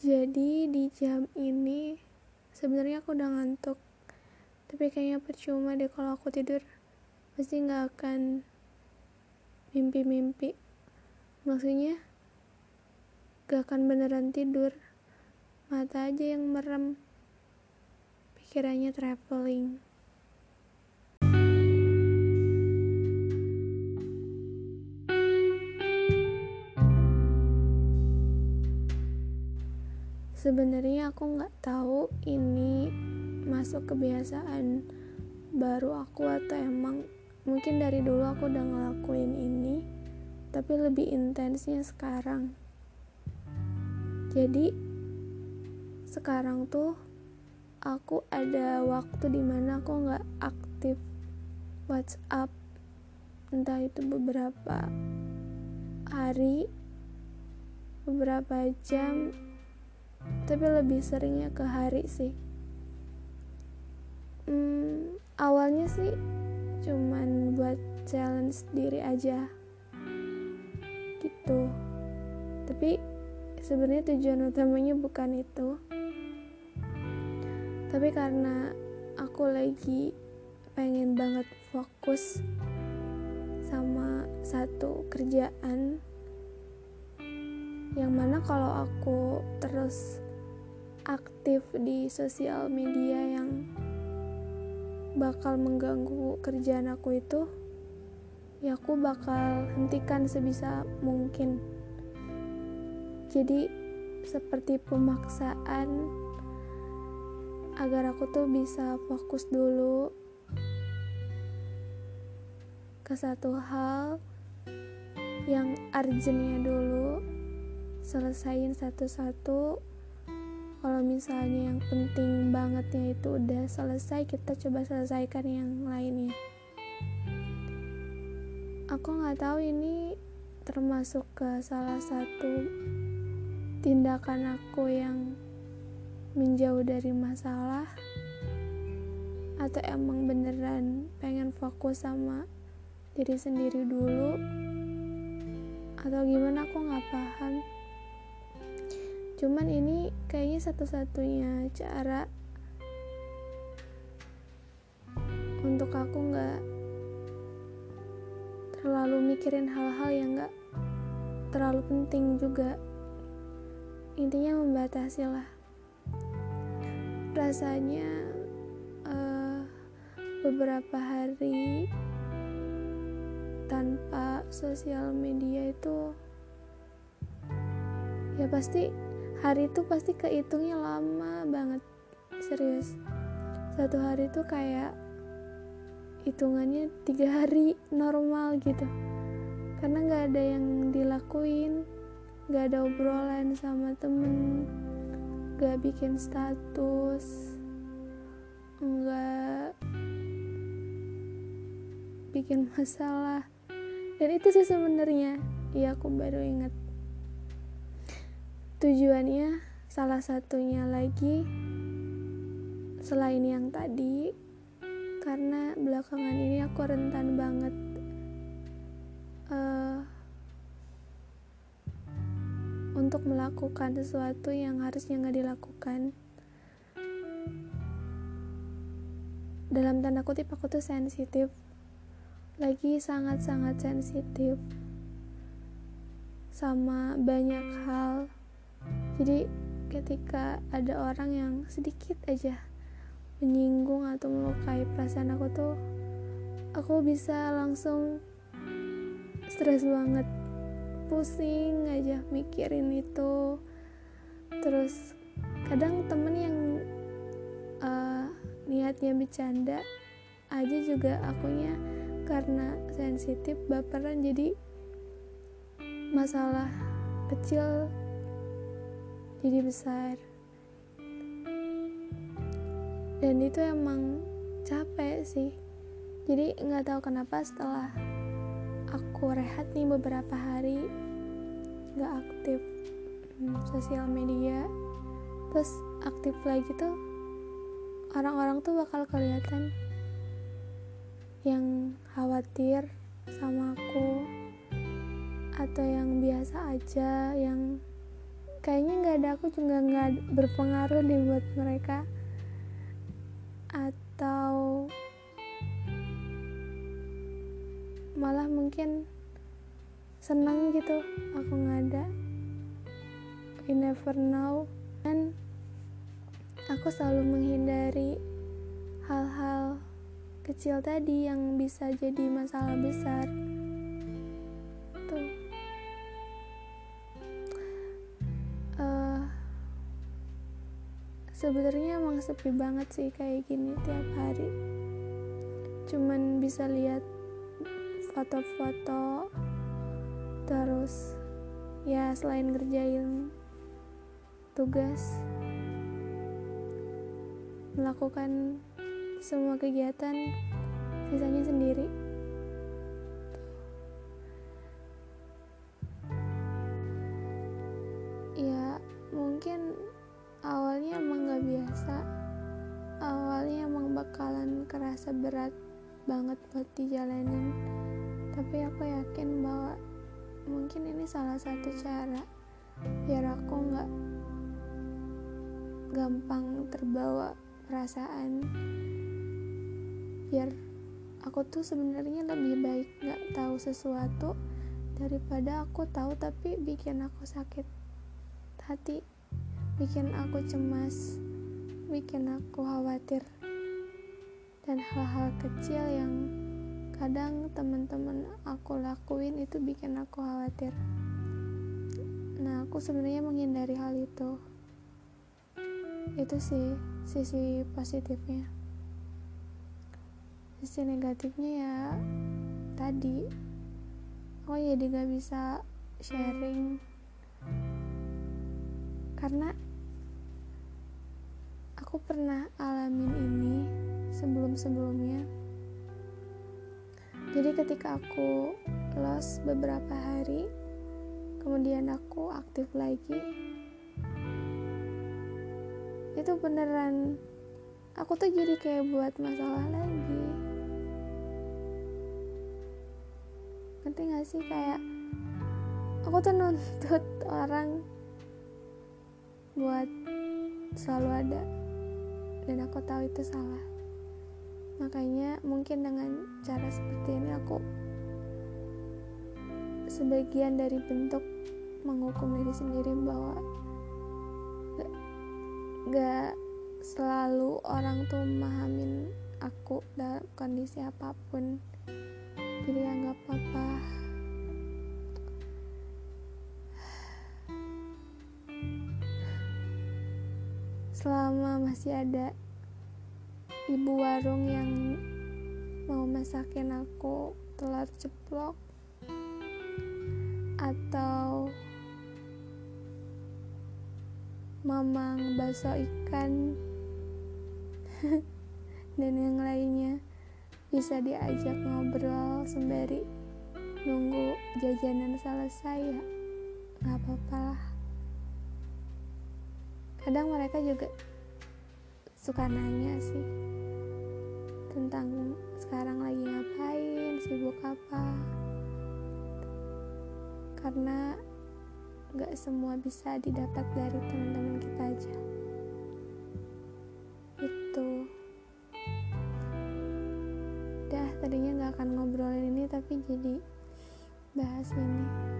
Jadi di jam ini sebenarnya aku udah ngantuk. Tapi kayaknya percuma deh kalau aku tidur. Pasti nggak akan mimpi-mimpi. Maksudnya gak akan beneran tidur. Mata aja yang merem. Pikirannya traveling. Sebenarnya aku nggak tahu ini masuk kebiasaan baru aku atau emang mungkin dari dulu aku udah ngelakuin ini tapi lebih intensnya sekarang. Jadi sekarang tuh aku ada waktu di mana aku nggak aktif WhatsApp entah itu beberapa hari beberapa jam tapi lebih seringnya ke hari sih. Hmm, awalnya sih cuman buat challenge diri aja. Gitu. Tapi sebenarnya tujuan utamanya bukan itu. Tapi karena aku lagi pengen banget fokus sama satu kerjaan yang mana kalau aku terus aktif di sosial media yang bakal mengganggu kerjaan aku itu ya aku bakal hentikan sebisa mungkin. Jadi seperti pemaksaan agar aku tuh bisa fokus dulu ke satu hal yang urgentnya dulu selesain satu-satu. Kalau misalnya yang penting bangetnya itu udah selesai kita coba selesaikan yang lainnya. Aku nggak tahu ini termasuk ke salah satu tindakan aku yang menjauh dari masalah atau emang beneran pengen fokus sama diri sendiri dulu atau gimana aku nggak paham cuman ini kayaknya satu-satunya cara untuk aku nggak terlalu mikirin hal-hal yang nggak terlalu penting juga. Intinya membatasi lah. Rasanya uh, beberapa hari tanpa sosial media itu ya pasti hari itu pasti kehitungnya lama banget serius. Satu hari itu kayak hitungannya tiga hari normal gitu. Karena nggak ada yang dilakuin nggak ada obrolan sama temen nggak bikin status nggak bikin masalah. Dan itu sih sebenarnya iya aku baru ingat tujuannya salah satunya lagi selain yang tadi karena belakangan ini aku rentan banget uh, untuk melakukan sesuatu yang harusnya nggak dilakukan. Dalam tanda kutip aku tuh sensitif. Lagi sangat-sangat sensitif sama banyak hal jadi ketika ada orang yang sedikit aja menyinggung atau melukai perasaan aku tuh aku bisa langsung stres banget. Pusing aja mikirin itu. Terus kadang temen yang uh, niatnya bercanda aja juga akunya karena sensitif baperan. Jadi masalah kecil jadi besar. Dan itu emang capek sih. Jadi nggak tahu kenapa setelah aku rehat nih beberapa hari nggak aktif hmm, sosial media terus aktif lagi tuh orang-orang tuh bakal kelihatan yang khawatir sama aku atau yang biasa aja yang kayaknya nggak dada aku juga nggak berpengaruh deh buat mereka. Atau malah mungkin seneng gitu aku nggak ada. We never know. Dan aku selalu menghindari hal-hal kecil tadi yang bisa jadi masalah besar. Tuh sebenarnya emang sepi banget sih kayak gini tiap hari. Cuman bisa lihat foto-foto terus ya selain ngerjain tugas melakukan semua kegiatan sisanya sendiri. Ya mungkin awalnya emang gak biasa. Awalnya emang bakalan kerasa berat banget buat dijalanin. Tapi aku yakin bahwa mungkin ini salah satu cara biar aku nggak gampang terbawa perasaan. Biar aku tuh sebenarnya lebih baik nggak tahu sesuatu daripada aku tahu tapi bikin aku sakit hati bikin aku cemas bikin aku khawatir. Dan hal-hal kecil yang kadang teman-teman aku lakuin itu bikin aku khawatir. Nah aku sebenarnya menghindari hal itu. Itu sih sisi positifnya. Sisi negatifnya ya tadi. Aku jadi gak bisa sharing. Karena aku pernah alamin ini sebelum-sebelumnya. Jadi ketika aku los beberapa hari kemudian aku aktif lagi itu beneran aku tuh jadi kayak buat masalah lagi. Ngerti gak sih? Kayak aku tuh nuntut orang buat selalu ada dan aku tahu itu salah. Makanya mungkin dengan cara seperti ini aku sebagian dari bentuk menghukum diri sendiri bahwa gak, gak selalu orang tuh memahamin aku dalam kondisi apa pun. Jadi ya nggak apa-apa selama masih ada ibu warung yang mau masakin aku telur ceplok atau mamang bakso ikan dan yang lainnya bisa diajak ngobrol sembari nunggu jajanan selesai ya. Nggak apa-apa lah kadang mereka juga suka nanya sih tentang sekarang lagi ngapain, sibuk apa. Karena gak semua bisa didapat dari teman-teman kita aja. Itu. Dah, tadinya gak akan ngobrolin ini tapi jadi bahas ini.